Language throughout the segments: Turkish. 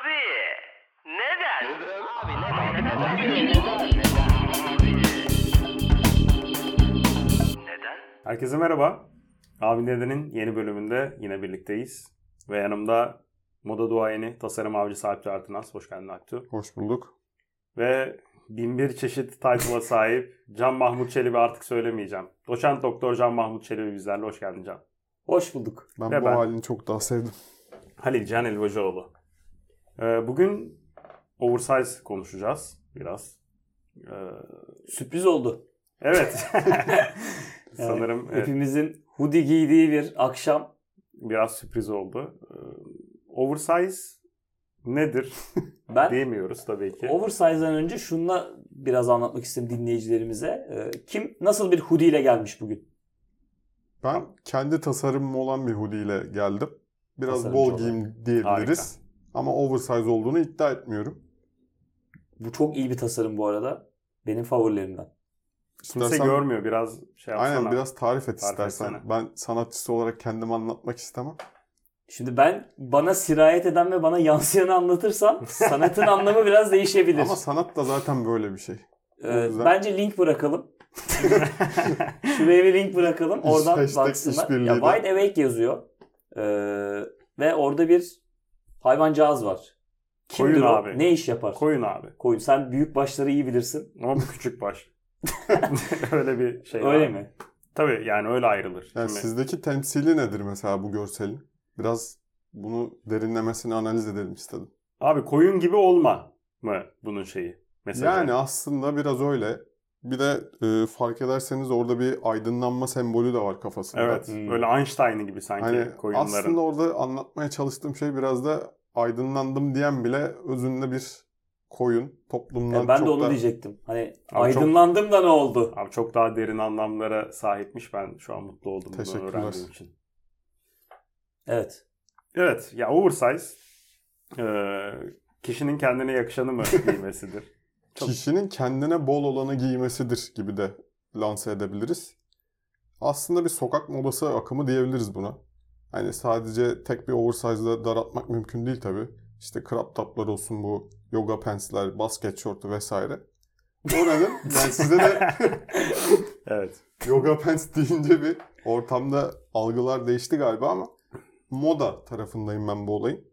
Abi neden? Abi neden? Herkese merhaba. Abi Neden'in yeni bölümünde yine birlikteyiz. Ve yanımda moda duayeni, tasarım avcısı Alptu Artınaz. Hoş geldin Alptu. Hoş bulduk. Ve binbir çeşit title'a sahip Can Mahmut Çelebi artık söylemeyeceğim. Doçent Doktor Can Mahmut Çelebi bizlerle. Hoş geldin Can. Hoş bulduk. Ben Ve bu ben. halini çok daha sevdim. Halil Can Elvacıoğlu. Ee, bugün oversize konuşacağız biraz. Ee, Sürpriz oldu. evet. Yani Sanırım evet, Hepimizin hoodie giydiği bir akşam. biraz sürpriz oldu. Ee, oversize nedir Ben diyemiyoruz tabii ki. Oversize'dan önce şunla biraz anlatmak istedim dinleyicilerimize. Kim nasıl bir hoodie ile gelmiş bugün? Ben kendi tasarımım olan bir hoodie ile geldim. Biraz Tasarımcı bol olarak. giyim diyebiliriz. Ama oversize olduğunu iddia etmiyorum. Bu çok iyi bir tasarım bu arada. Benim favorilerimden. Kimse İstersen- görmüyor biraz şey yapsana. Aynen biraz tarif et Tarif istersen. etsene. Ben sanatçısı olarak kendimi anlatmak istemem. Şimdi ben bana sirayet eden ve bana yansıyanı anlatırsam sanatın anlamı biraz değişebilir. Ama sanat da zaten böyle bir şey. Ee, yüzden- bence link bırakalım. Şuraya bir link bırakalım. Oradan baksınlar. Ya de. Wide Awake yazıyor. Ee, ve orada bir hayvancağız var. Kimdir Koyun o? abi. Ne iş yapar? Koyun abi. Koyun. Sen büyük başları iyi bilirsin. Ama bu küçük baş. öyle bir şey Öyle var. mi? Tabii yani öyle ayrılır. Yani Şimdi- sizdeki temsili nedir mesela bu görselin? Biraz bunu derinlemesine analiz edelim istedim. Abi koyun gibi olma mı bunun şeyi? Mesela Yani aslında biraz öyle. Bir de e, fark ederseniz orada bir aydınlanma sembolü de var kafasında. Evet. Hmm. Böyle Einstein gibi sanki Hani koyunların. aslında orada anlatmaya çalıştığım şey biraz da aydınlandım diyen bile özünde bir koyun. Toplumdan Ya ben çok de onu da... diyecektim. Hani çok- aydınlandım da ne oldu? Abi çok daha derin anlamlara sahipmiş. Ben şu an mutlu oldum bunu öğrendiğim için. Evet. Evet. Ya oversize e, kişinin kendine yakışanı mı giymesidir? Çok- Kişinin kendine bol olanı giymesidir gibi de lanse edebiliriz. Aslında bir sokak modası akımı diyebiliriz buna. Hani sadece tek bir oversize'da daraltmak mümkün değil tabi. İşte crop toplar olsun bu yoga pants'ler, basket şortu vesaire. O neden? Yani size de evet. yoga pants deyince bir ortamda algılar değişti galiba ama moda tarafındayım ben bu olayın.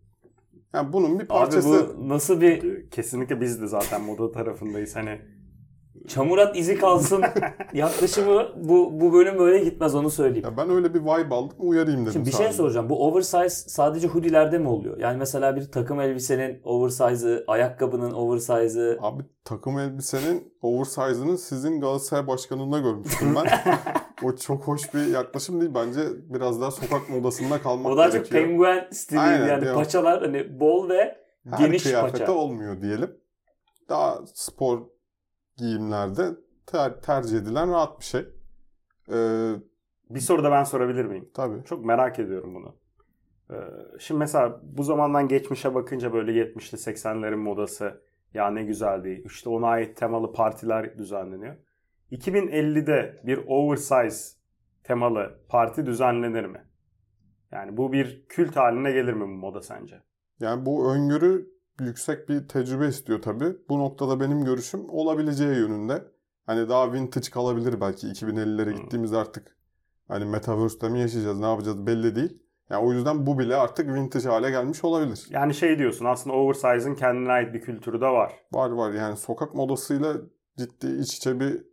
Yani bunun bir Abi parçası. bu nasıl bir Kesinlikle biz de zaten moda tarafındayız. Hani çamurat izi kalsın yaklaşımı bu bu bölüm böyle gitmez onu söyleyeyim. Ya ben öyle bir vibe aldım uyarayım dedim Şimdi bir şey sadece. soracağım. Bu oversize sadece hoodie'lerde mi oluyor? Yani mesela bir takım elbisenin oversize'ı, ayakkabının oversize'ı. Abi takım elbisenin oversize'ını sizin Galatasaray başkanında görmüştüm ben. o çok hoş bir yaklaşım değil. Bence biraz daha sokak modasında kalmak O daha çok gerekiyor. penguen stili Aynen, yani paçalar hani bol ve Her geniş kıyafete paça. olmuyor diyelim. Daha spor giyimlerde ter- tercih edilen rahat bir şey. Ee, bir soru da ben sorabilir miyim? tabii. Çok merak ediyorum bunu. Ee, şimdi mesela bu zamandan geçmişe bakınca böyle 70'li 80'lerin modası ya ne güzeldi. İşte ona ait temalı partiler düzenleniyor. 2050'de bir oversize temalı parti düzenlenir mi? Yani bu bir kült haline gelir mi bu moda sence? Yani bu öngörü yüksek bir tecrübe istiyor tabii. Bu noktada benim görüşüm olabileceği yönünde. Hani daha vintage kalabilir belki 2050'lere Hmm. gittiğimizde artık. Hani metaverse'de mi yaşayacağız ne yapacağız belli değil. Yani o yüzden bu bile artık vintage hale gelmiş olabilir. Yani şey diyorsun aslında oversize'ın kendine ait bir kültürü de var. Var var yani sokak modasıyla ciddi iç içe bir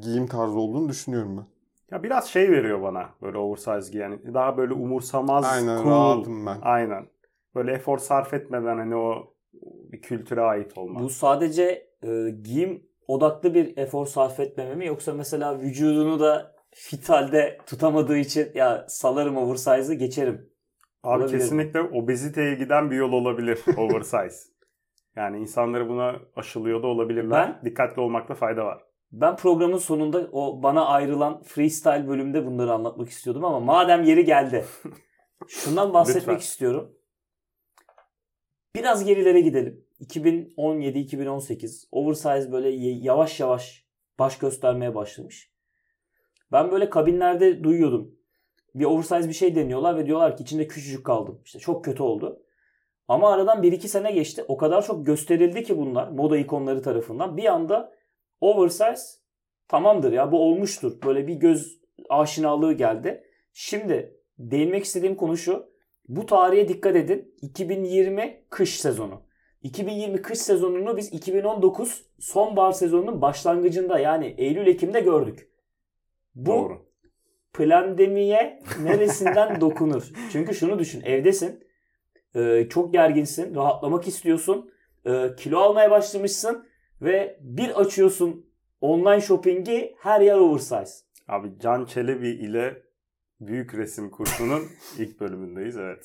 giyim tarzı olduğunu düşünüyorum ben. Ya biraz şey veriyor bana böyle oversize giyen. Daha böyle umursamaz, Aynen cool. rahatım ben. Aynen. Böyle efor sarf etmeden hani o bir kültüre ait olma. Bu sadece e, giyim odaklı bir efor sarf etmeme mi yoksa mesela vücudunu da fit halde tutamadığı için ya salarım oversize'ı geçerim. Abi olabilir. kesinlikle obeziteye giden bir yol olabilir oversize. yani insanları buna aşılıyor da olabilirler. Dikkatli olmakta fayda var. Ben programın sonunda o bana ayrılan freestyle bölümde bunları anlatmak istiyordum ama madem yeri geldi. Şundan bahsetmek istiyorum. Biraz gerilere gidelim. 2017-2018 oversize böyle yavaş yavaş baş göstermeye başlamış. Ben böyle kabinlerde duyuyordum. Bir oversize bir şey deniyorlar ve diyorlar ki içinde küçücük kaldım. İşte çok kötü oldu. Ama aradan 1-2 sene geçti. O kadar çok gösterildi ki bunlar moda ikonları tarafından. Bir anda oversize tamamdır ya bu olmuştur. Böyle bir göz aşinalığı geldi. Şimdi değinmek istediğim konu şu. Bu tarihe dikkat edin. 2020 kış sezonu. 2020 kış sezonunu biz 2019 sonbahar sezonunun başlangıcında yani Eylül-Ekim'de gördük. Bu Doğru. plandemiye neresinden dokunur? Çünkü şunu düşün evdesin e, çok gerginsin rahatlamak istiyorsun e, kilo almaya başlamışsın ve bir açıyorsun online shopping'i her yer oversize. Abi Can Çelebi ile Büyük Resim Kursu'nun ilk bölümündeyiz evet.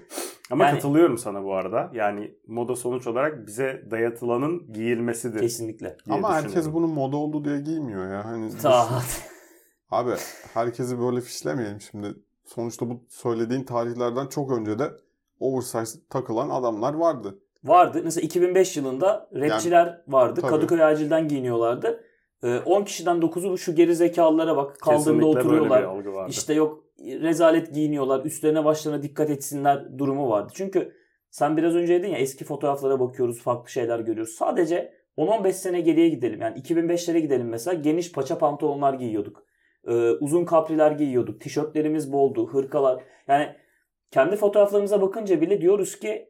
Ama Yani- katılıyorum sana bu arada. Yani moda sonuç olarak bize dayatılanın giyilmesidir. Kesinlikle. Ama herkes bunun moda oldu diye giymiyor ya. Hani biz- Ta- Abi herkesi böyle fişlemeyelim şimdi. Sonuçta bu söylediğin tarihlerden çok önce de oversize takılan adamlar vardı. vardı. Mesela 2005 yılında rapçiler vardı. tabii. Kadıköy Acil'den giyiniyorlardı. E, 10 kişiden 9'u şu geri zekalılara bak. Kaldırımda Kesinlikle oturuyorlar. İşte yok rezalet giyiniyorlar. Üstlerine başlarına dikkat etsinler durumu vardı. Çünkü sen biraz önce dedin ya eski fotoğraflara bakıyoruz. Farklı şeyler görüyoruz. Sadece 10-15 sene geriye gidelim. Yani 2005'lere gidelim mesela. Geniş paça pantolonlar giyiyorduk. Ee, uzun kapriler giyiyorduk. Tişörtlerimiz boldu. Hırkalar. Yani kendi fotoğraflarımıza bakınca bile diyoruz ki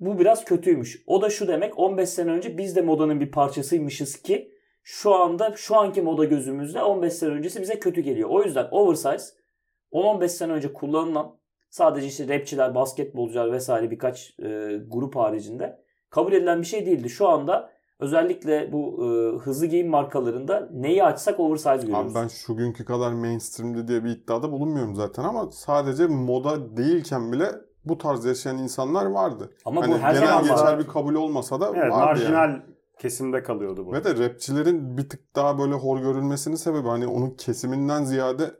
bu biraz kötüymüş. O da şu demek 15 sene önce biz de modanın bir parçasıymışız ki şu anda şu anki moda gözümüzde 15 sene öncesi bize kötü geliyor. O yüzden oversize 10-15 sene önce kullanılan sadece işte rapçiler, basketbolcular vesaire birkaç e, grup haricinde kabul edilen bir şey değildi. Şu anda özellikle bu e, hızlı giyim markalarında neyi açsak oversize görüyoruz. Abi ben şu günkü kadar mainstream'di diye bir iddiada bulunmuyorum zaten ama sadece moda değilken bile bu tarz yaşayan insanlar vardı. Ama hani bu her genel zaman geçer var. bir kabul olmasa da Evet vardı marjinal yani. Kesimde kalıyordu bu. Ve de rapçilerin bir tık daha böyle hor görülmesinin sebebi hani onun kesiminden ziyade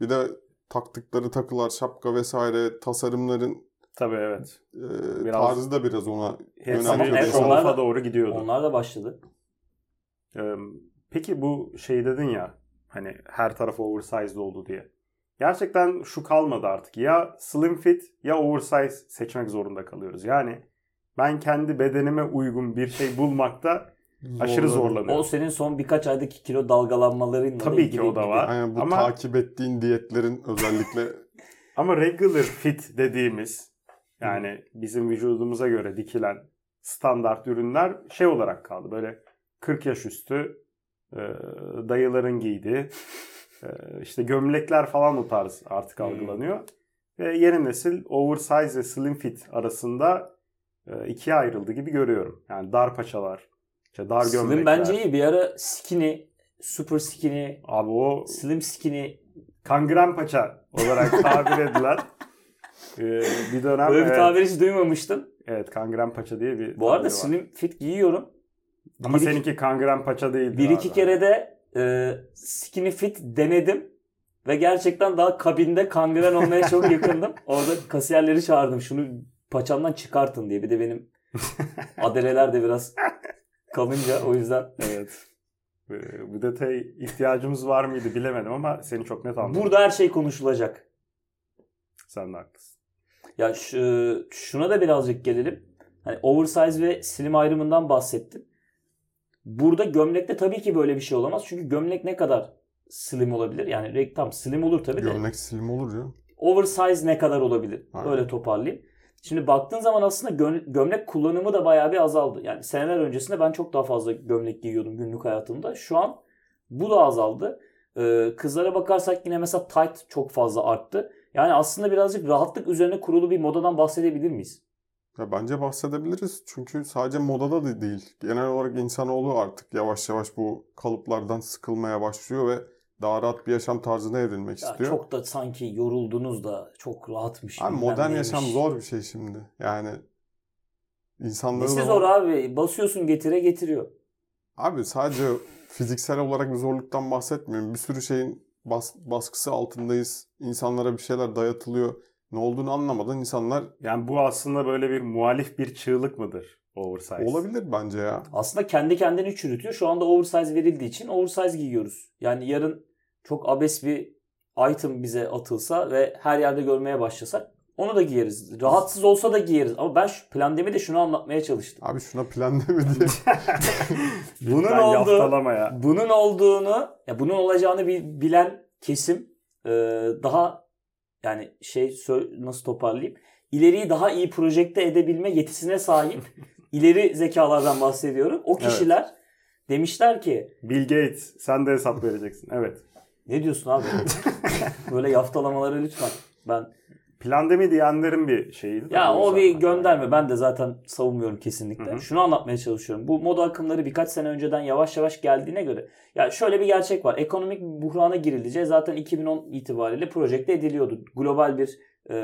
bir de taktıkları takılar, şapka vesaire tasarımların Tabii evet. e, Biraz- tarzı da biraz ona bir evet, onlar doğru gidiyordu. Onlar da başladı. Ee, peki bu şey dedin ya hani her taraf oversized oldu diye. Gerçekten şu kalmadı artık. Ya slim fit ya oversize seçmek zorunda kalıyoruz. Yani ben kendi bedenime uygun bir şey bulmakta aşırı zorlanıyorum. O senin son birkaç aydaki kilo dalgalanmalarınla da Tabii ki ilgili o da var. Aynen bu Ama- takip ettiğin diyetlerin özellikle Ama regular fit dediğimiz yani bizim vücudumuza göre dikilen standart ürünler şey olarak kaldı. Böyle 40 yaş üstü e, dayıların giydiği e, işte gömlekler falan o tarz artık Hmm. algılanıyor. Ve yeni nesil oversize ve slim fit arasında ikiye ayrıldı gibi görüyorum. Yani dar paçalar, işte dar gömlekler. Slim bence iyi. Bir ara skinny, super skinny, Abi o slim skinny kangren paça olarak tabir edilen e, bir dönem böyle bir evet, tabir hiç duymamıştım. evet kangren paça diye bir Bu arada slim fit giyiyorum. Ama Bir iki- seninki kangren paça değildi. Bir iki abi. kere de e, skinny fit denedim. Ve gerçekten daha kabinde kangren olmaya çok yakındım. Orada kasiyerleri çağırdım. Şunu paçamdan çıkartın diye. Bir de benim adeleler de biraz kalınca o yüzden. Evet. Ee, Bu detaya ihtiyacımız var mıydı bilemedim ama seni çok net anladım. Burada her şey konuşulacak. Sen de haklısın. Ya şu, şuna da birazcık gelelim. Hani oversize ve slim ayrımından bahsettim. Burada gömlekte tabii ki böyle bir şey olamaz. Çünkü gömlek ne kadar slim olabilir? Yani tam slim olur tabii de. gömlek slim olur ya. Oversize ne kadar olabilir? Aynen. Öyle toparlayayım. Şimdi baktığın zaman aslında gö- gömlek kullanımı da bayağı bir azaldı. Yani seneler öncesinde ben çok daha fazla gömlek giyiyordum günlük hayatımda. Şu an bu da azaldı. Ee, kızlara bakarsak yine mesela tight çok fazla arttı. Yani aslında birazcık rahatlık üzerine kurulu bir modadan bahsedebilir miyiz? Ya bence bahsedebiliriz çünkü sadece modada da değil. Genel olarak insanoğlu artık yavaş yavaş bu kalıplardan sıkılmaya başlıyor ve daha rahat bir yaşam tarzına evrilmek Ya istiyor. çok da sanki yoruldunuz da çok rahatmış. Abi modern neymiş. yaşam zor bir şey şimdi. Yani insanların Nesi zor abi? Basıyorsun getire getiriyor. Abi sadece fiziksel olarak bir zorluktan bahsetmiyorum. Bir sürü şeyin bas- baskısı altındayız. İnsanlara bir şeyler dayatılıyor. Ne olduğunu anlamadan insanlar Yani bu aslında böyle bir muhalif bir çığlık mıdır? Oversize. olabilir bence ya. Aslında kendi kendini çürütüyor. Şu anda oversize verildiği için oversize giyiyoruz. Yani yarın çok abes bir item bize atılsa ve her yerde görmeye başlasak Onu da giyeriz. Rahatsız olsa da giyeriz. Ama ben şu plandemi de şunu anlatmaya çalıştım. Abi şuna plan deme diye. Bunun Lütfen olduğu, ya. bunun olduğunu, ya bunun olacağını bi- bilen kesim e, daha yani şey nasıl toparlayayım? İleriyi daha iyi projekte edebilme yetisine sahip ileri zekalardan bahsediyorum. O Evet. kişiler demişler ki Bill Gates sen de hesap vereceksin. Evet. ne diyorsun abi? Böyle yaftalamaları lütfen. Ben Plandemi diyenlerin bir şeyiydi. Ya bu o bir gönderme. Ben de zaten savunmuyorum kesinlikle. Hı hı. Şunu anlatmaya çalışıyorum. Bu moda akımları birkaç sene önceden yavaş yavaş geldiğine göre ya şöyle bir gerçek var. Ekonomik bir buhrana girileceği zaten 2010 itibariyle projekte ediliyordu. Global bir e,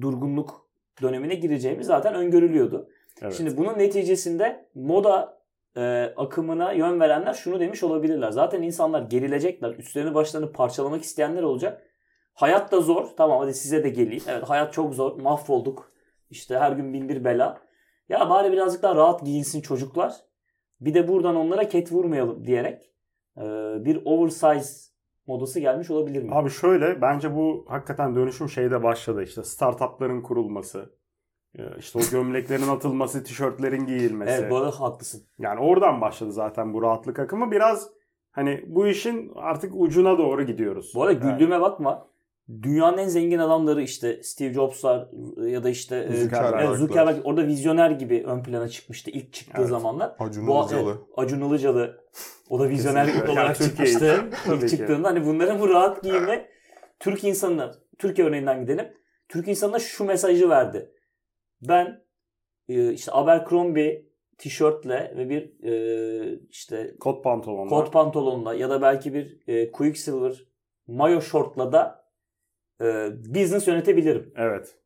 durgunluk dönemine gireceğimiz zaten öngörülüyordu. Evet. Şimdi bunun neticesinde moda e, akımına yön verenler şunu demiş olabilirler. Zaten insanlar gerilecekler. Üstlerini başlarını parçalamak isteyenler olacak. Hayat da zor. Tamam hadi size de geleyim. Evet hayat çok zor. Mahvolduk. İşte her gün bin bir bela. Ya bari birazcık daha rahat giyinsin çocuklar. Bir de buradan onlara ket vurmayalım diyerek e, bir oversize modası gelmiş olabilir mi? Abi şöyle bence bu hakikaten dönüşüm şeyde başladı işte startupların kurulması. E, işte o gömleklerin atılması, tişörtlerin giyilmesi. evet bu arada haklısın. Yani oradan başladı zaten bu rahatlık akımı. Biraz hani bu işin artık ucuna doğru gidiyoruz. Bu arada Yani güldüğüme bakma. Dünyanın en zengin adamları işte Steve Jobs'lar ya da işte e, Zuckerberg'ler. evet, Zuckerberg orada vizyoner gibi ön plana çıkmıştı ilk çıktığı Evet. zamanlar. Acun Ilıcalı. evet, Acun Ilıcalı o da vizyoner Kesinlikle. olarak çıkmıştı. İlk çıktığında hani bunların bu rahat giyimi Türk insanına Türkiye örneğinden gidelim. Türk insanına şu mesajı verdi. Ben e, işte Abercrombie tişörtle ve bir e, işte kot pantolonlar. kot pantolonla ya da belki bir e, Quicksilver mayo şortla da e, business yönetebilirim. Evet.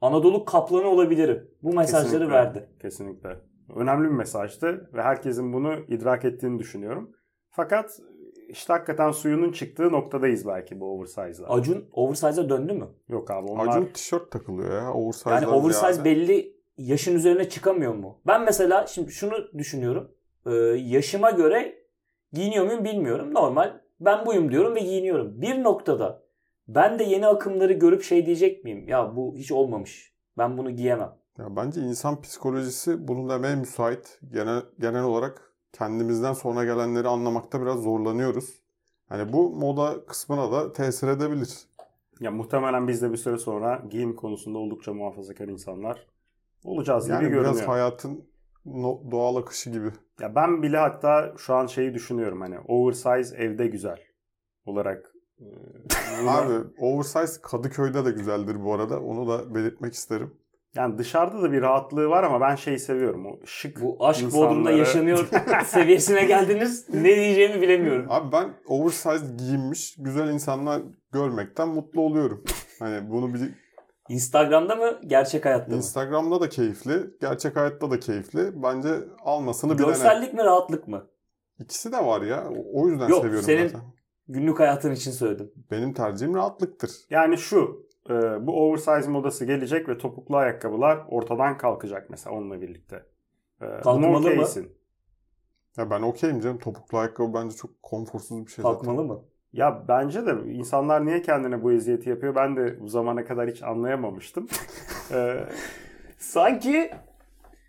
Anadolu kaplanı olabilirim. Bu mesajları Kesinlikle. verdi. Kesinlikle. Önemli bir mesajdı ve herkesin bunu idrak ettiğini düşünüyorum. Fakat işte hakikaten suyunun çıktığı noktadayız belki bu oversize'la. Acun oversize'a döndü mü? Yok abi onlar Acun tişört takılıyor ya. Oversize'dan Yani oversize ziyade. belli yaşın üzerine çıkamıyor mu? Ben mesela şimdi şunu düşünüyorum. Ee, yaşıma göre giyiniyor muyum bilmiyorum. Normal ben buyum diyorum ve giyiniyorum. Bir noktada ben de yeni akımları görüp şey diyecek miyim? Ya bu hiç olmamış. Ben bunu giyemem. Ya bence insan psikolojisi bunu demeye müsait. Genel, genel olarak kendimizden sonra gelenleri anlamakta biraz zorlanıyoruz. Hani bu moda kısmına da tesir edebilir. ya muhtemelen biz de bir süre sonra giyim konusunda oldukça muhafazakar insanlar olacağız gibi Yani görünüyor. biraz hayatın doğal akışı gibi. Ya ben bile hatta şu an şeyi düşünüyorum hani oversize evde güzel olarak. e, Abi oversize Kadıköy'de de güzeldir bu arada. Onu da belirtmek isterim. Yani dışarıda da bir rahatlığı var ama ben şeyi seviyorum. O şık Bu aşk insanları- Bodrum'da yaşanıyor seviyesine geldiniz. Ne diyeceğimi bilemiyorum. Abi ben oversize giyinmiş güzel insanlar görmekten mutlu oluyorum. Hani bunu bir Instagram'da mı gerçek hayatta mı? Instagram'da da keyifli, gerçek hayatta da keyifli. Bence almasını bilene. Görsellik mi rahatlık mı? İkisi de var ya. O- O yüzden Yok, seviyorum senin- zaten. Günlük hayatın için söyledim. Benim tercihim rahatlıktır. Yani şu e, bu oversize modası gelecek ve topuklu ayakkabılar ortadan kalkacak mesela onunla birlikte. E, Kalkmalı mı? Ya ben okeyim canım. Topuklu ayakkabı bence çok konforsuz bir şey Kalkmalı zaten. mı? Ya bence de insanlar niye kendine bu eziyeti yapıyor ben de bu zamana kadar hiç anlayamamıştım. E, Sanki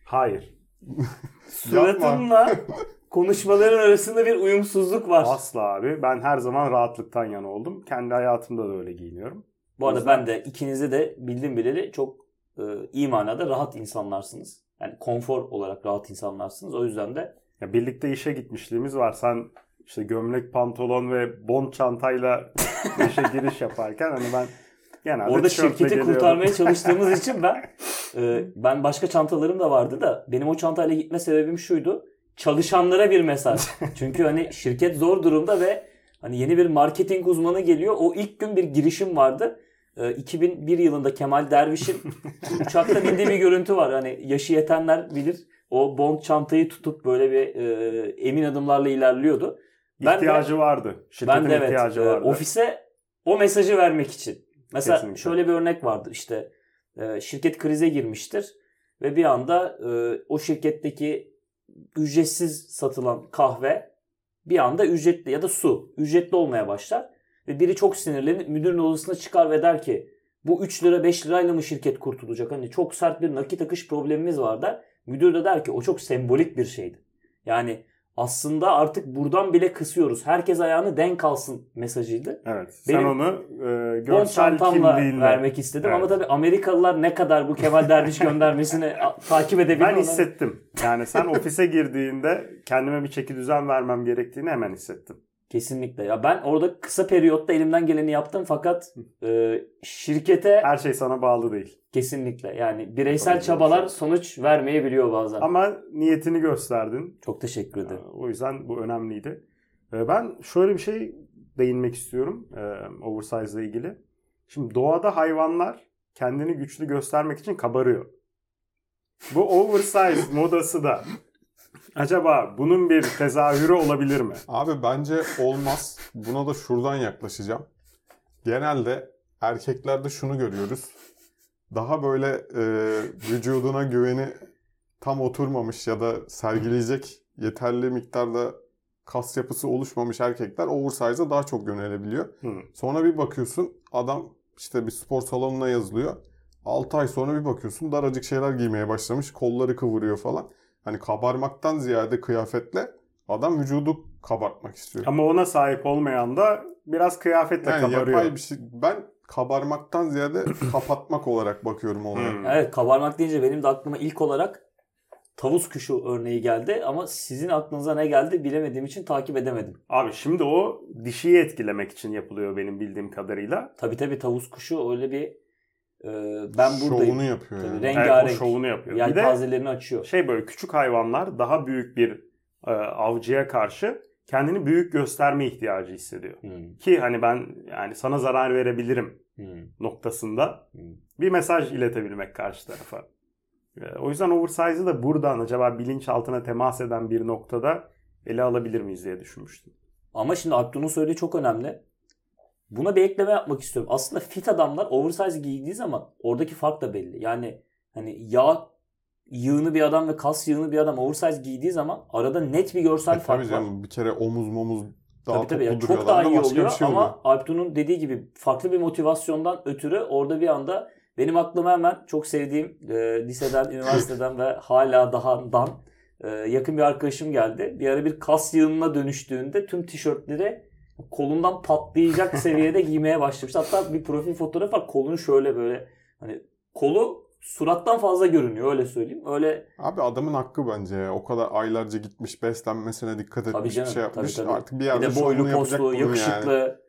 hayır. suratınla konuşmaların arasında bir uyumsuzluk var. Asla abi. Ben her zaman rahatlıktan yana oldum. Kendi hayatımda da öyle giyiniyorum. Bu arada ben de ikinizi de bildim bileli çok e, iyi manada rahat insanlarsınız. Yani konfor olarak rahat insanlarsınız. O yüzden de Ya birlikte işe gitmişliğimiz var. Sen işte gömlek, pantolon ve bont çantayla işe giriş yaparken hani ben genelde orada şirketi kurtarmaya çalıştığımız için ben e, ben başka çantalarım da vardı da benim o çantayla gitme sebebim şuydu. Çalışanlara bir mesaj. Çünkü hani şirket zor durumda ve hani yeni bir marketing uzmanı geliyor. O ilk gün bir girişim vardı. E, 2001 yılında Kemal Derviş'in uçaktan indiği bir görüntü var. Hani yaşı yetenler bilir. O bond çantayı tutup böyle bir e, emin adımlarla ilerliyordu. Ben de- İhtiyacı vardı. Şirketin ben de evet ihtiyacı e, vardı. ofise o mesajı vermek için. Mesela Kesinlikle. şöyle bir örnek vardı işte e, şirket krize girmiştir ve bir anda e, o şirketteki ücretsiz satılan kahve bir anda ücretli ya da su ücretli olmaya başlar ve biri çok sinirlenip müdürün odasına çıkar ve der ki Bu 3 lira 5 lirayla mı şirket kurtulacak? Hani çok sert bir nakit akış problemimiz var der. Müdür de der ki o çok sembolik bir şeydi. Yani aslında artık buradan bile kısıyoruz. Herkes ayağını denk alsın mesajıydı. Evet. Sen Benim onu e, görsel kimliğinle vermek istedim ama Evet. tabii Amerikalılar ne kadar bu Kemal Derviş göndermesini takip edebilir. Ben hissettim. Yani sen ofise girdiğinde kendime bir çeki düzen vermem gerektiğini hemen hissettim. Kesinlikle. Ya ben orada kısa periyotta elimden geleni yaptım fakat e, şirkete Her şey sana bağlı değil. kesinlikle yani bireysel Tabii, çabalar doğru. sonuç vermeyebiliyor bazen. Ama niyetini gösterdin. Çok teşekkür ederim. O yüzden bu önemliydi. Ee, Ben şöyle bir şey değinmek istiyorum e, oversize ile ilgili. Şimdi doğada hayvanlar kendini güçlü göstermek için kabarıyor. Bu oversize modası da acaba bunun bir tezahürü olabilir mi? Abi bence olmaz. Buna da şuradan yaklaşacağım. Genelde erkeklerde şunu görüyoruz. Daha böyle e, vücuduna güveni tam oturmamış ya da sergileyecek yeterli miktarda kas yapısı oluşmamış erkekler oversize'a daha çok yönelebiliyor. Hı. Sonra bir bakıyorsun adam işte bir spor salonuna yazılıyor. 6 ay sonra bir bakıyorsun daracık şeyler giymeye başlamış. Kolları kıvırıyor falan. Hani kabarmaktan ziyade kıyafetle adam vücudu kabartmak istiyor. Ama ona sahip olmayan da biraz kıyafetle Yani kabarıyor. yapay bir şey. Ben kabarmaktan ziyade kapatmak olarak bakıyorum olaya. Hmm. Evet kabarmak deyince benim de aklıma ilk olarak tavus kuşu örneği geldi ama sizin aklınıza ne geldi bilemediğim için takip edemedim. Abi şimdi o dişiyi etkilemek için yapılıyor benim bildiğim kadarıyla. Tabi tabi tavus kuşu öyle bir e, ben buradayım. Şovunu yapıyor Tabii, yani. renk- Evet, Rengarenk. o şovunu yapıyor. Bir de Yelpazelerini açıyor. şey böyle küçük hayvanlar daha büyük bir e, avcıya karşı kendini büyük gösterme ihtiyacı hissediyor. Hmm, Ki hani ben yani sana zarar verebilirim hmm, noktasında hmm. bir mesaj iletebilmek karşı tarafa. E, o yüzden oversize'ı da buradan acaba bilinçaltına temas eden bir noktada ele alabilir miyiz diye düşünmüştüm. Ama şimdi Abdü'nün söylediği çok önemli. Buna bir ekleme yapmak istiyorum. Aslında fit adamlar oversize giydiği zaman oradaki fark da belli. Yani hani yağ yığını bir adam ve kas yığını bir adam oversize giydiği zaman arada net bir görsel E, fark tabii var. canım bir kere omuz momuz daha Tabii tabii. Yani çok daha da iyi oluyor şey ama Alptu'nun dediği gibi farklı bir motivasyondan ötürü orada bir anda benim aklıma hemen çok sevdiğim e, liseden, üniversiteden ve hala dahadan e, yakın bir arkadaşım geldi. Bir ara bir kas yığınına dönüştüğünde tüm tişörtleri kolundan patlayacak seviyede giymeye başlamış. Hatta bir profil fotoğrafı var. Kolunu şöyle böyle hani kolu surattan fazla görünüyor öyle söyleyeyim. Öyle Abi adamın hakkı bence ya. O kadar aylarca gitmiş beslenmesine dikkat Tabii etmiş canım, bir şey yapmış. tabii, tabii. Artık bir bir yerde de şovunu boylu poslu, bunun yani. yakışıklı,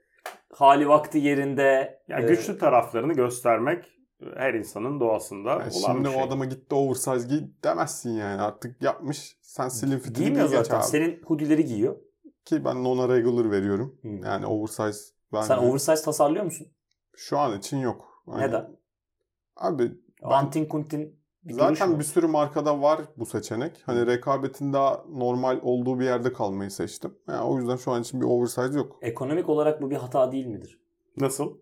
hali vakti yerinde. Yani e, güçlü taraflarını göstermek her insanın doğasında Yani olan şimdi bir şey. o adama gitti oversize giy demezsin yani. Artık yapmış. Sen slim fitini giy geç zaten. abi. Senin hoodileri giyiyor. Ki ben ona regular veriyorum. Hmm. Yani oversize ben Sen oversize tasarlıyor musun? şu an için yok. Yani- Neden? Abi Antin kuntin bir zaten bir sürü markada var bu seçenek. Hani rekabetin daha normal olduğu bir yerde kalmayı seçtim. Yani o yüzden şu an için bir oversize yok. Ekonomik olarak bu bir hata değil midir? Nasıl?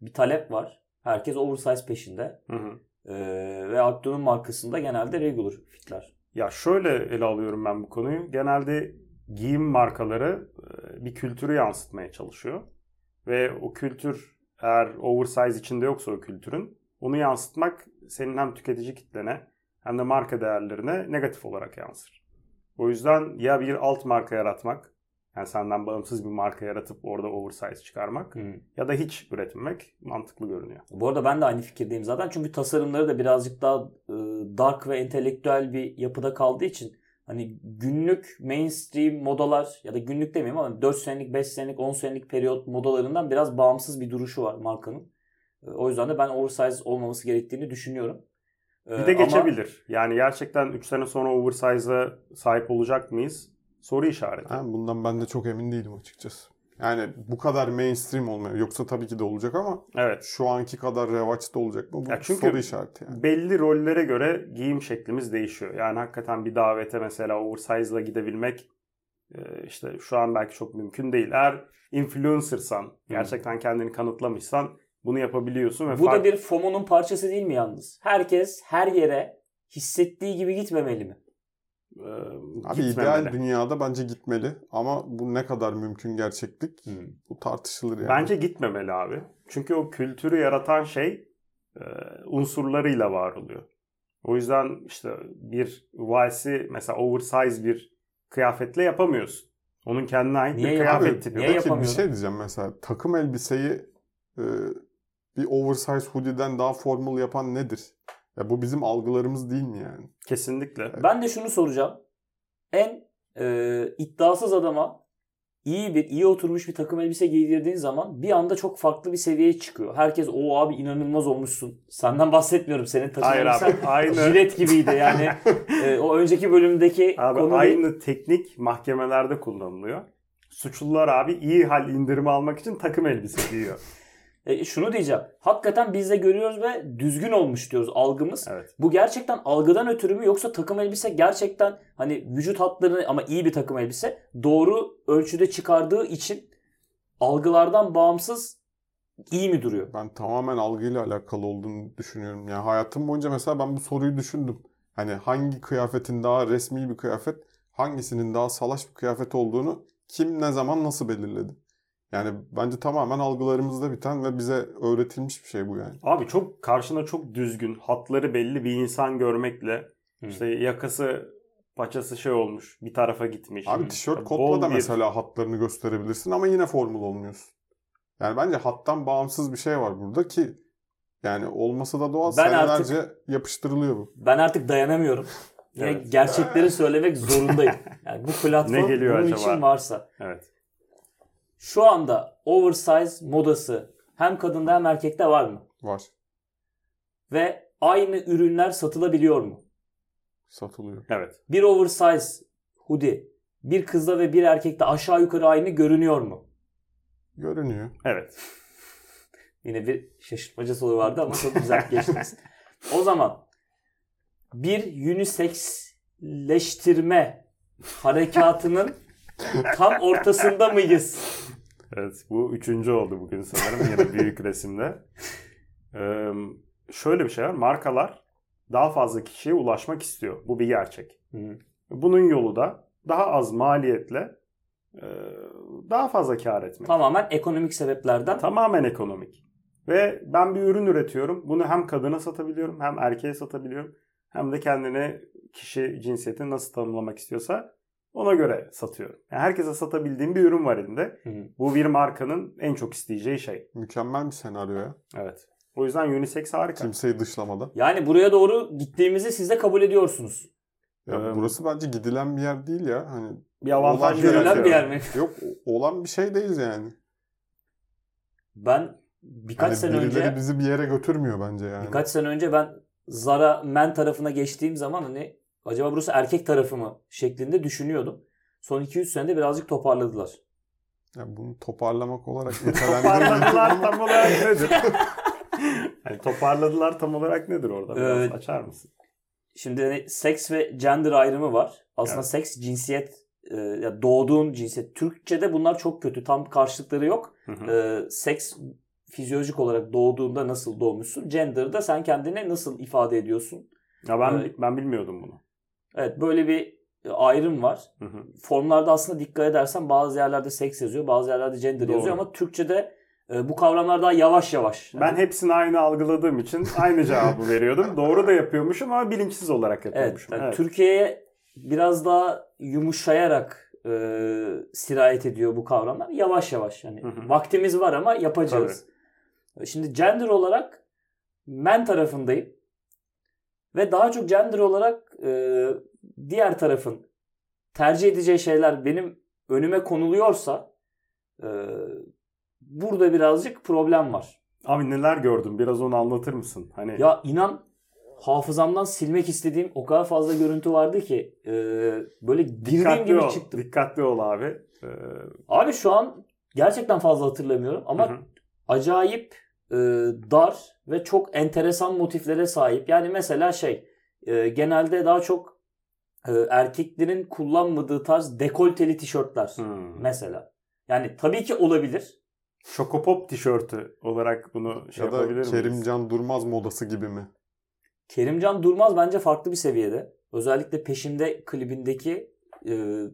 Bir talep var. Herkes oversize peşinde. Hı hı. Ee, ve Abdü'nün markasında genelde regular fitler. Ya şöyle ele alıyorum ben bu konuyu. Genelde giyim markaları e, bir kültürü yansıtmaya çalışıyor. Ve o kültür eğer oversize içinde yoksa o kültürün onu yansıtmak senin hem tüketici kitlene hem de marka değerlerine negatif olarak yansır. O yüzden ya bir alt marka yaratmak yani senden bağımsız bir marka yaratıp orada oversize çıkarmak ya da hiç üretmemek mantıklı görünüyor. Bu arada ben de aynı fikirdeyim zaten. Çünkü tasarımları da birazcık daha e, dark ve entelektüel bir yapıda kaldığı için hani günlük mainstream modalar ya da günlük demeyeyim ama 4 senelik, 5 senelik, 10 senelik periyot modalarından biraz bağımsız bir duruşu var markanın. E, O yüzden de ben oversize olmaması gerektiğini düşünüyorum. E, Bir de ama- geçebilir. Yani gerçekten 3 sene sonra oversize'a sahip olacak mıyız? Soru işareti. Yani bundan ben de çok emin değilim açıkçası. Yani bu kadar mainstream olmuyor. Yoksa tabii ki de olacak ama Evet. şu anki kadar revaçta olacak mı? Bu Ya çünkü- soru işareti yani. Belli rollere göre giyim şeklimiz değişiyor. Yani hakikaten bir davete mesela oversize'la gidebilmek e, işte şu an belki çok mümkün değil. Eğer influencer'san, gerçekten kendini kanıtlamışsan bunu yapabiliyorsun ve Bu fark- da bir FOMO'nun parçası değil mi yalnız? Herkes her yere hissettiği gibi gitmemeli mi? E, Abi gitmemeli. ideal dünyada bence gitmeli ama bu ne kadar mümkün gerçeklik bu tartışılır yani. Bence gitmemeli abi. Çünkü o kültürü yaratan şey e, unsurlarıyla var oluyor. O yüzden işte bir Vels'i mesela oversize bir kıyafetle yapamıyorsun. Onun kendine ait Niye bir kıyafet tipi Niye var. Peki bir yapamıyorum? şey diyeceğim mesela takım elbiseyi e, bir oversize hoodie'den daha formal yapan nedir? Ya bu bizim algılarımız değil mi yani? Kesinlikle. Ben de şunu soracağım. En e, iddiasız adama iyi bir iyi oturmuş bir takım elbise giydirdiğin zaman bir anda çok farklı bir seviyeye çıkıyor. Herkes o abi inanılmaz olmuşsun. Senden bahsetmiyorum. Senin takım Hayır elbisen abi aynı jilet gibiydi yani. e, o önceki bölümdeki abi konu değil. aynı teknik mahkemelerde kullanılıyor. Suçlular abi iyi hal indirimi almak için takım elbise giyiyor. E, şunu diyeceğim. Hakikaten biz de görüyoruz ve düzgün olmuş diyoruz algımız. Evet. Bu gerçekten algıdan ötürü mü yoksa takım elbise gerçekten hani vücut hatlarını ama iyi bir takım elbise doğru ölçüde çıkardığı için algılardan bağımsız iyi mi duruyor? Ben tamamen algıyla alakalı olduğunu düşünüyorum. Yani hayatım boyunca mesela ben bu soruyu düşündüm. Hani hangi kıyafetin daha resmi bir kıyafet, hangisinin daha salaş bir kıyafet olduğunu kim ne zaman nasıl belirledi? Yani bence tamamen algılarımızda biten ve bize öğretilmiş bir şey bu yani. Abi çok karşına çok düzgün, hatları belli bir insan görmekle Hı. işte yakası paçası şey olmuş, bir tarafa gitmiş. Abi tişört kotla da bir- mesela hatlarını gösterebilirsin ama yine formal olmuyorsun. Yani bence hattan bağımsız bir şey var burada ki yani olması da doğal Ben senelerce yapıştırılıyor bu. Ben artık dayanamıyorum. Evet. gerçekleri söylemek zorundayım. Yani bu platform Ne geliyor bunun acaba? için varsa. Evet. Şu anda oversize modası hem kadında hem erkekte var mı? Var. Ve aynı ürünler satılabiliyor mu? Satılıyor. Evet. Bir oversize hoodie bir kızda ve bir erkekte aşağı yukarı aynı görünüyor mu? Görünüyor. Evet. Yine bir şaşırtmaca soru vardı ama çok güzel geçtiniz. o zaman bir uniseksleştirme harekatının tam ortasında mıyız? Evet. Bu üçüncü oldu bugün sanırım yine büyük resimde. Ee, şöyle bir şey var. Markalar daha fazla kişiye ulaşmak istiyor. Bu bir gerçek. Bunun yolu da daha az maliyetle e, daha fazla kar etmek. Tamamen ekonomik sebeplerden. Tamamen ekonomik. Ve ben bir ürün üretiyorum. Bunu hem kadına satabiliyorum hem erkeğe satabiliyorum. Hem de kendine kişi cinsiyetini nasıl tanımlamak istiyorsa ona göre satıyorum. Yani herkese satabildiğim bir ürün var elinde. Hı. Bu bir markanın en çok isteyeceği şey. Mükemmel bir senaryo ya. Evet. O yüzden unisex harika. Kimseyi dışlamadan. Yani buraya doğru gittiğimizi siz de kabul ediyorsunuz. Ya Ee, burası bence gidilen bir yer değil ya. Hani Bir avantaj Görülen bir yer mi? yok olan bir şey değil yani. Ben birkaç Hani sene önce bizi bir yere götürmüyor bence yani. birkaç sene önce ben Zara men tarafına geçtiğim zaman hani acaba burası erkek tarafı mı şeklinde düşünüyordum. Son 2-3 senede birazcık toparladılar. Ya bunu toparlamak olarak Toparladılar tam olarak nedir? yani toparladılar tam olarak nedir orada? Biraz Evet. açar mısın? Şimdi hani seks ve gender ayrımı var. Aslında Evet. seks cinsiyet e, ya doğduğun cinsiyet. Türkçede bunlar çok kötü. Tam karşılıkları yok. Hı hı. E, seks fizyolojik olarak doğduğunda nasıl doğmuşsun? Gender'da sen kendini nasıl ifade ediyorsun? Ya ben Evet. ben bilmiyordum bunu. Evet böyle bir e, ayrım var. Hı hı. Formlarda aslında dikkat edersen bazı yerlerde seks yazıyor, bazı yerlerde gender Doğru. yazıyor ama Türkçe'de e, bu kavramlar daha yavaş yavaş. Ben hepsini aynı algıladığım için aynı cevabı veriyordum. Doğru da yapıyormuşum ama bilinçsiz olarak Evet, yapıyormuşum. yani Evet. Türkiye'ye biraz daha yumuşayarak e, sirayet ediyor bu kavramlar. Yavaş yavaş. Yani Hı hı. vaktimiz var ama yapacağız. Şimdi gender olarak men tarafındayım. Ve daha çok gender olarak e, diğer tarafın tercih edeceği şeyler benim önüme konuluyorsa e, burada birazcık problem var. Abi neler gördün? Biraz onu anlatır mısın? Hani Ya inan hafızamdan silmek istediğim o kadar fazla görüntü vardı ki e, böyle girdiğim dikkatli gibi ol. çıktım. Dikkatli ol abi. Ee, Abi şu an gerçekten fazla hatırlamıyorum ama hı hı. acayip e, dar ve çok enteresan motiflere sahip. Yani mesela şey e, genelde daha çok e, erkeklerin kullanmadığı tarz dekolteli tişörtler Hmm. mesela. Yani tabii ki olabilir. Şokopop tişörtü olarak bunu şey ya yapabilir da miyiz? Kerimcan Durmaz modası gibi mi? Kerimcan Durmaz bence farklı bir seviyede. Özellikle peşimde klibindeki e,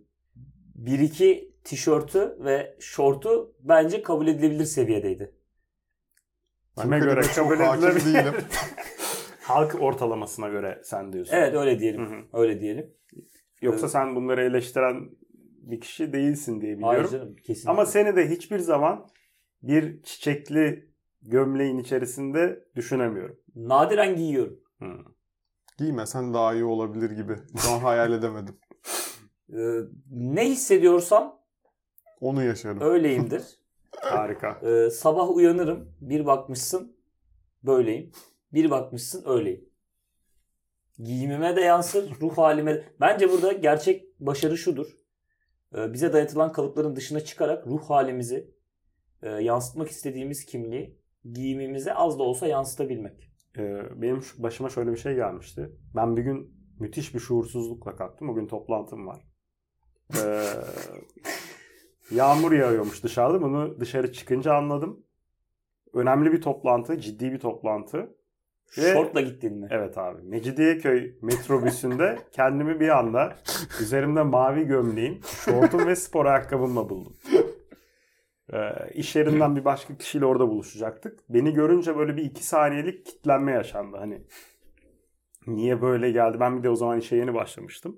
bir iki tişörtü ve şortu bence kabul edilebilir seviyedeydi. Kime göre kabul edilebilir? değilim. Halk ortalamasına göre sen diyorsun. Evet öyle diyelim. Hı hı. Öyle diyelim. Yoksa Evet. sen bunları eleştiren bir kişi değilsin diye biliyorum. Hayır canım kesinlikle. Ama seni de hiçbir zaman bir çiçekli gömleğin içerisinde düşünemiyorum. Nadiren giyiyorum. Hı. Giymesen daha iyi olabilir gibi. Şu an hayal edemedim. Ee, ne hissediyorsam Onu yaşarım. öyleyimdir. Harika. Ee, sabah uyanırım. Bir bakmışsın böyleyim. Bir bakmışsın öyleyim. Giyimime de yansır, ruh halime de. Bence burada gerçek başarı şudur. Ee, bize dayatılan kalıpların dışına çıkarak ruh halimizi e, yansıtmak istediğimiz kimliği giyimimize az da olsa yansıtabilmek. Ee, benim başıma şöyle bir şey gelmişti. Ben bir gün müthiş bir şuursuzlukla kalktım. Bugün toplantım var. Ee, yağmur yağıyormuş dışarıda. Bunu dışarı çıkınca anladım. Önemli bir toplantı, ciddi bir toplantı. Ve- Şortla gittin mi? Evet abi. Mecidiyeköy metrobüsünde kendimi bir anda üzerimde mavi gömleğim, şortum ve spor ayakkabımla buldum. Ee, iş yerinden bir başka kişiyle orada buluşacaktık. Beni görünce böyle bir iki saniyelik kitlenme yaşandı. Hani niye böyle geldi? Ben bir de o zaman işe yeni başlamıştım.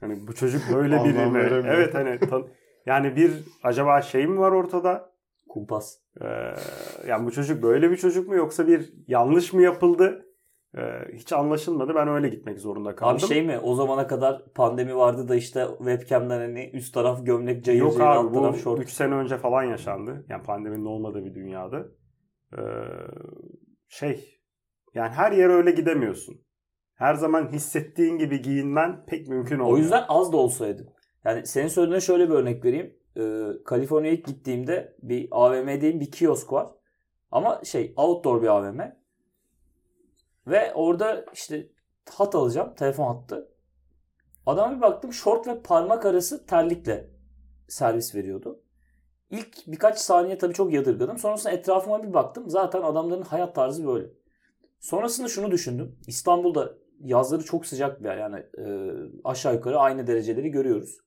Hani bu çocuk böyle biri Anlam mi? veremiyorum. Evet hani tan- yani bir acaba şey mi var ortada? Kumpas. Ee, yani bu çocuk böyle bir çocuk mu yoksa bir yanlış mı yapıldı? Ee, hiç anlaşılmadı. Ben öyle gitmek zorunda kaldım. Abi şey mi o zamana kadar pandemi vardı da işte webcam'den hani üst taraf gömlek cayır Yok cayır, abi alt taraf şort. 3 sene önce falan yaşandı. Yani pandeminin olmadığı bir dünyada. Ee, şey yani her yere öyle gidemiyorsun. Her zaman hissettiğin gibi giyinmen pek mümkün olmuyor. O yüzden az da olsaydı. Yani senin söylediğine şöyle bir örnek vereyim. Ee, Kaliforniya'ya gittiğimde bir AVM'deyim bir kiosk var. Ama şey outdoor bir AVM. Ve orada işte hat alacağım. Telefon hattı. Adama bir baktım şort ve parmak arası terlikle servis veriyordu. İlk birkaç saniye tabii çok yadırgadım. Sonrasında etrafıma bir baktım. Zaten adamların hayat tarzı böyle. Sonrasında şunu düşündüm. İstanbul'da yazları çok sıcak bir yer. Yani e, aşağı yukarı aynı dereceleri görüyoruz.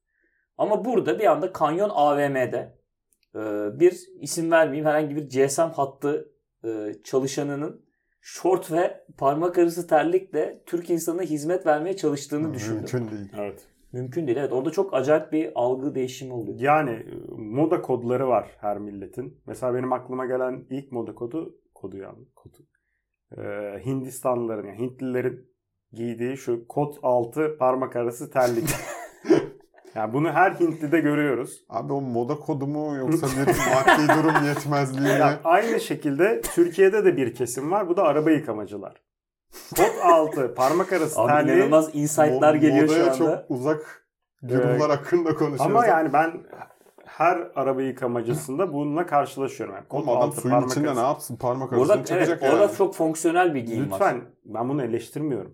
Ama burada bir anda Kanyon AVM'de e, bir isim vermeyeyim herhangi bir GSM hattı e, çalışanının şort ve parmak arası terlikle Türk insanına hizmet vermeye çalıştığını düşündüm. Mümkün. Mümkün değil. Evet. değil. Evet orada çok acayip bir algı değişimi oluyor. Yani e, moda kodları var her milletin. Mesela benim aklıma gelen ilk moda kodu kodu yani kodu. Ee, Hindistanlıların yani Hintlilerin giydiği şu kot altı parmak arası terlik. yani bunu her Hintlide görüyoruz. Abi o moda kodu mu yoksa bir maddi durum yetmezliği mi? Yani aynı şekilde Türkiye'de de bir kesim var. Bu da araba yıkamacılar. Kot altı parmak arası Abi terliği. inanılmaz insight'lar Mo- geliyor şu modaya anda. çok uzak durumlar hakkında konuşuyoruz. Ama yani ben her araba yıkamacısında bununla karşılaşıyorum. Yani Oğlum adam altı suyun parmak içinde arası. ne yapsın parmak arasını Orada, çekecek evet, orada yani. çok fonksiyonel bir giyim var. Lütfen ben bunu eleştirmiyorum.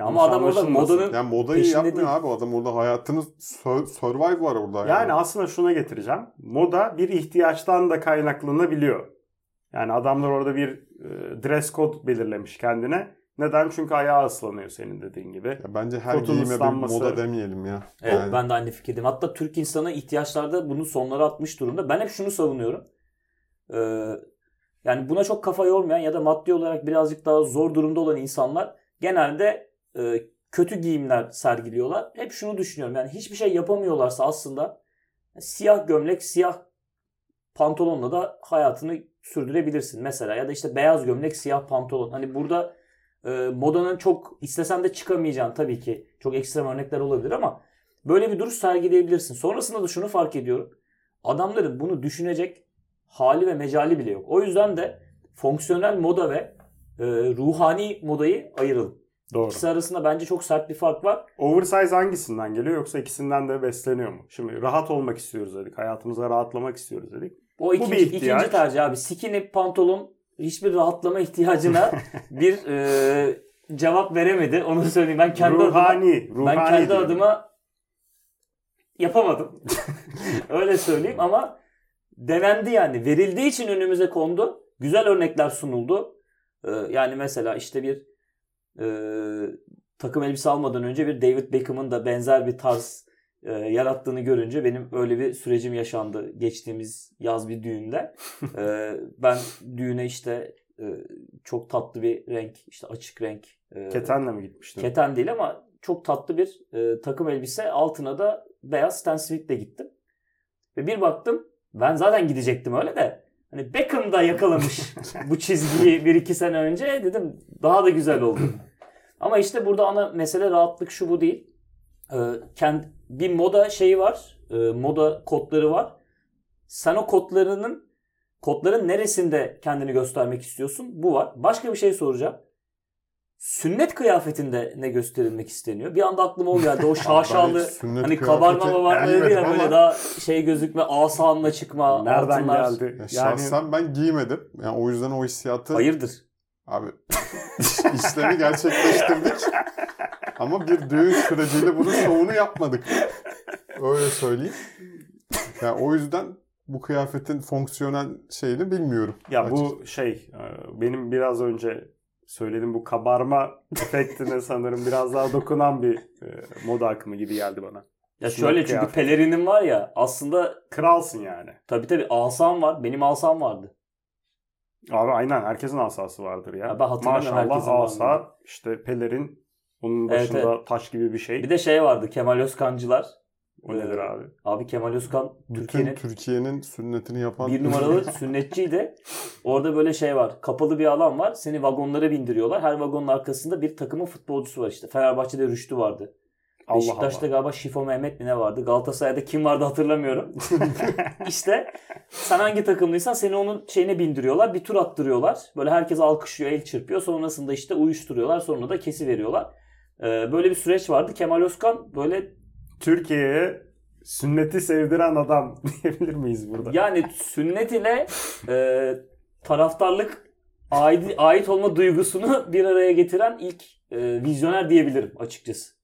Yanlış Ama adam orada modanın Yani modayı peşinde yapmıyor değil. abi adam orada hayatını sur- survive var orada yani. Yani aslında şuna getireceğim. Moda bir ihtiyaçtan da kaynaklanabiliyor. Yani adamlar orada bir e, dress code belirlemiş kendine. Neden? Çünkü ayağı ıslanıyor senin dediğin gibi. Ya bence her Kotun giyime bir ıslanması- moda demeyelim ya. Evet Yani ben de aynı fikirdeyim. Hatta Türk insanı ihtiyaçlarda bunu sonlara atmış durumda. Ben hep şunu savunuyorum. Ee, yani buna çok kafa yormayan ya da maddi olarak birazcık daha zor durumda olan insanlar genelde e, kötü giyimler sergiliyorlar. Hep şunu düşünüyorum. Yani hiçbir şey yapamıyorlarsa aslında siyah gömlek, siyah pantolonla da hayatını sürdürebilirsin mesela. Ya da işte beyaz gömlek, siyah pantolon. Hani burada e, modanın çok istesen de çıkamayacağın tabii ki çok ekstrem örnekler olabilir ama böyle bir duruş sergileyebilirsin. Sonrasında da şunu fark ediyorum. Adamların bunu düşünecek hali ve mecali bile yok. O yüzden de fonksiyonel moda ve e, ruhani modayı ayıralım. Doğru. İkisi arasında bence çok sert bir fark var. Oversize hangisinden geliyor yoksa ikisinden de besleniyor mu? Şimdi rahat olmak istiyoruz dedik. Hayatımıza rahatlamak istiyoruz dedik. O ikinci, bir ihtiyaç. ikinci tercih abi. Skinny pantolon hiçbir rahatlama ihtiyacına bir e, cevap veremedi. Onu söyleyeyim. Ben kendi adıma ruhani, ruhani ben kendi diyorum. adıma yapamadım. Öyle söyleyeyim ama denendi yani. Verildiği için önümüze kondu. Güzel örnekler sunuldu. Ee, yani mesela işte bir e, takım elbise almadan önce bir David Beckham'ın da benzer bir tarz e, yarattığını görünce benim öyle bir sürecim yaşandı geçtiğimiz yaz bir düğünde. Ee, ben düğüne işte e, çok tatlı bir renk. işte açık renk. e, Ketenle mi gitmiştin? Keten değil ama çok tatlı bir e, takım elbise. Altına da beyaz Stan Smith'le gittim. Ve bir baktım ben zaten gidecektim öyle de. Hani Beckham da yakalamış bu çizgiyi bir iki sene önce dedim daha da güzel oldu. Ama işte burada ana mesele rahatlık şu bu değil. Ee, kend, bir moda şeyi var. e, moda kodları var. Sen o kodlarının kodların neresinde kendini göstermek istiyorsun? Bu var. Başka bir şey soracağım. Sünnet kıyafetinde ne gösterilmek isteniyor? Bir anda aklıma o geldi. O şaşalı hani kabarma dedi ya böyle daha şey gözükme asanla çıkma Nereden altınlar. geldi? ya Yani şahsen ben giymedim. Yani o yüzden o hissiyatı Hayırdır? abi işlemi gerçekleştirdik. Ama bir düğün süreciyle bunun şovunu yapmadık. Öyle söyleyeyim. Yani o yüzden bu kıyafetin fonksiyonel şeyini bilmiyorum. ya bu şey e, benim biraz önce söylediğim bu kabarma efektine sanırım biraz daha dokunan bir e, moda akımı gibi geldi bana. Ya Sünnet şöyle çünkü kıyafeti. pelerinim var ya aslında Kralsın yani. tabii tabii asam var. Benim asam vardı. Abi aynen herkesin asası vardır ya. Ya ben Maşallah asa mı? işte pelerin onun Evet, başında taş gibi bir şey. Bir de şey vardı Kemal Özkancılar. O nedir Ee, abi? Abi Kemal Özkan Türkiye'nin Türkiye'nin sünnetini yapan bir numaralı sünnetçiydi. Orada böyle şey var. Kapalı bir alan var. Seni vagonlara bindiriyorlar. Her vagonun arkasında bir takımın futbolcusu var işte. Fenerbahçe'de Rüştü vardı. Allah Beşiktaş'ta Allah. galiba Şifo Mehmet mi ne vardı? Galatasaray'da kim vardı hatırlamıyorum. işte sen hangi takımlıysan seni onun şeyine bindiriyorlar. Bir tur attırıyorlar. Böyle herkes alkışlıyor, el çırpıyor. Sonrasında işte uyuşturuyorlar. Sonra da kesi veriyorlar. böyle bir süreç vardı. Kemal Özkan böyle Türkiye'ye sünneti sevdiren adam diyebilir miyiz burada? yani sünnet ile e, taraftarlık ait, ait olma duygusunu bir araya getiren ilk e, vizyoner diyebilirim açıkçası.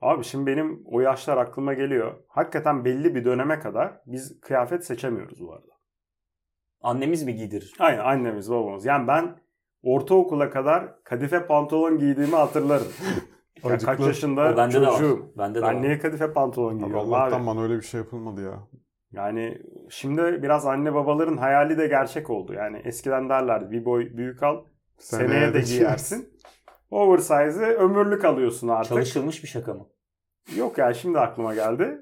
Abi şimdi benim o yaşlar aklıma geliyor. Hakikaten belli bir döneme kadar biz kıyafet seçemiyoruz bu arada. Annemiz mi giydirir? Aynen annemiz babamız. Yani ben ortaokula kadar kadife pantolon giydiğimi hatırlarım. Ya kaç yaşında O bende de var. çocuğum. Bende de Ben var. niye kadife pantolon Abi giyiyorum Allah'tan abi? bana öyle bir şey yapılmadı ya. Yani şimdi biraz anne babaların hayali de gerçek oldu. Yani eskiden derlerdi bir boy büyük al seneye, de giyersin. Oversize'ı ömürlük alıyorsun artık. Çalışılmış bir şaka mı? Yok yani şimdi aklıma geldi.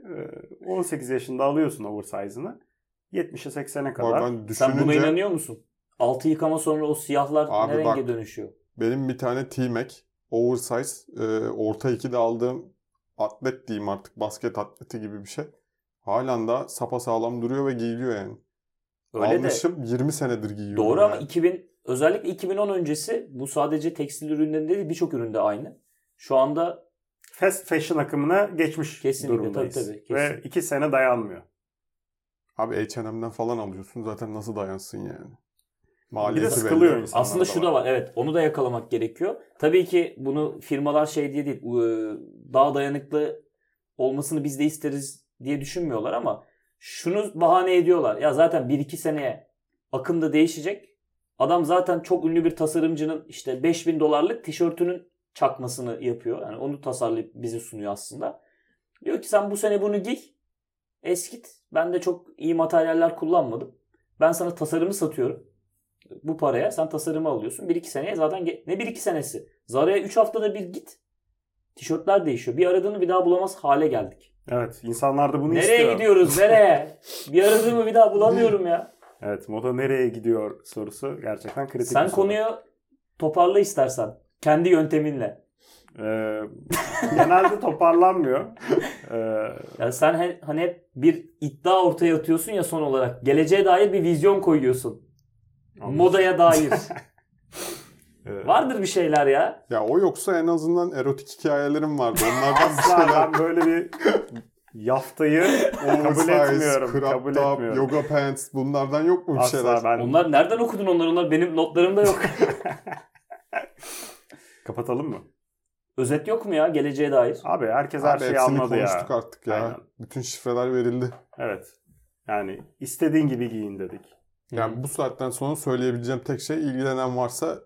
Ee, 18 yaşında alıyorsun oversize'ını. 70'e 80'e Bak kadar. ben Sen buna düşününce inanıyor musun? Altı yıkama sonra o siyahlar Abi ne renge bak. dönüşüyor? benim bir tane T-Mac oversize e, orta 2'de aldığım atlet diyeyim artık basket atleti gibi bir şey. Halen daha sapasağlam duruyor ve giyiliyor yani. Öyle Almışım 20 senedir de giyiyorum. doğru yani. ama 2000 özellikle 2010 öncesi bu sadece tekstil ürünlerinde değil birçok üründe aynı. Şu anda Fast fashion akımına geçmiş Kesinlikle, durumdayız. tabii, tabii, Ve kesin. 2 sene dayanmıyor. Abi H&M'den falan alıyorsun zaten nasıl dayansın yani. Bir de Maliyeti sıkılıyor belli. insanlar aslında şu da var. Evet onu da yakalamak gerekiyor. Tabii ki bunu firmalar şey diye değil daha dayanıklı olmasını biz de isteriz diye düşünmüyorlar ama şunu bahane ediyorlar. Ya zaten 1-2 seneye akım da değişecek. Adam zaten çok ünlü bir tasarımcının işte 5000 dolarlık tişörtünün çakmasını yapıyor. Yani onu tasarlayıp bize sunuyor aslında. Diyor ki sen bu sene bunu giy. Eskit. Ben de çok iyi materyaller kullanmadım. Ben sana tasarımı satıyorum. Bu paraya sen tasarımı alıyorsun. 1-2 seneye zaten ne 1-2 senesi. Zara'ya 3 haftada bir git. Tişörtler değişiyor. Bir aradığını bir daha bulamaz hale geldik. Evet insanlar da bunu nereye istiyor. gidiyoruz nereye? bir aradığımı bir daha bulamıyorum ya. Evet moda nereye gidiyor sorusu gerçekten kritik Sen soru. konuyu toparla istersen. Kendi yönteminle. Ee, genelde toparlanmıyor. Ee, Yani sen he- hani hep bir iddia ortaya atıyorsun ya son olarak. Geleceğe dair bir vizyon koyuyorsun. Modaya dair. e, Vardır bir şeyler ya. Ya o yoksa en azından erotik hikayelerim vardı. Onlardan bir şeyler ben böyle bir yaftayı kabul etmiyorum. crop Kabul top, etmiyorum. yoga pants bunlardan yok mu bir şeyler? Asla ben Onlar nereden okudun onları? Onlar benim notlarımda yok. kapatalım mı? Özet yok mu ya geleceğe dair? Abi herkes her Abi şeyi anladı ya. konuştuk artık ya. Aynen. Bütün şifreler verildi. Evet. Yani istediğin gibi giyin dedik. Yani bu saatten sonra söyleyebileceğim tek şey ilgilenen varsa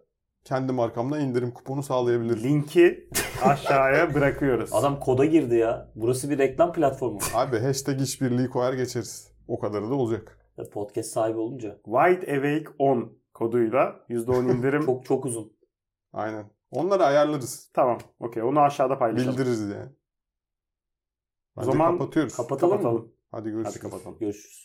kendi markamda indirim kuponu sağlayabilir. Linki aşağıya bırakıyoruz. Adam koda girdi ya. Burası bir reklam platformu. Abi hashtag işbirliği koyar geçeriz. O kadarı da olacak. Podcast sahibi olunca. Wide Awake 10 koduyla %10 indirim. Çok çok uzun. Aynen. Onları ayarlarız. Tamam. Okey. Onu aşağıda paylaşalım. Bildiririz yani. O Bence zaman kapatıyoruz. Kapatalım, mı? Kapatalım. Hadi görüşürüz. Hadi kapatalım. Görüşürüz.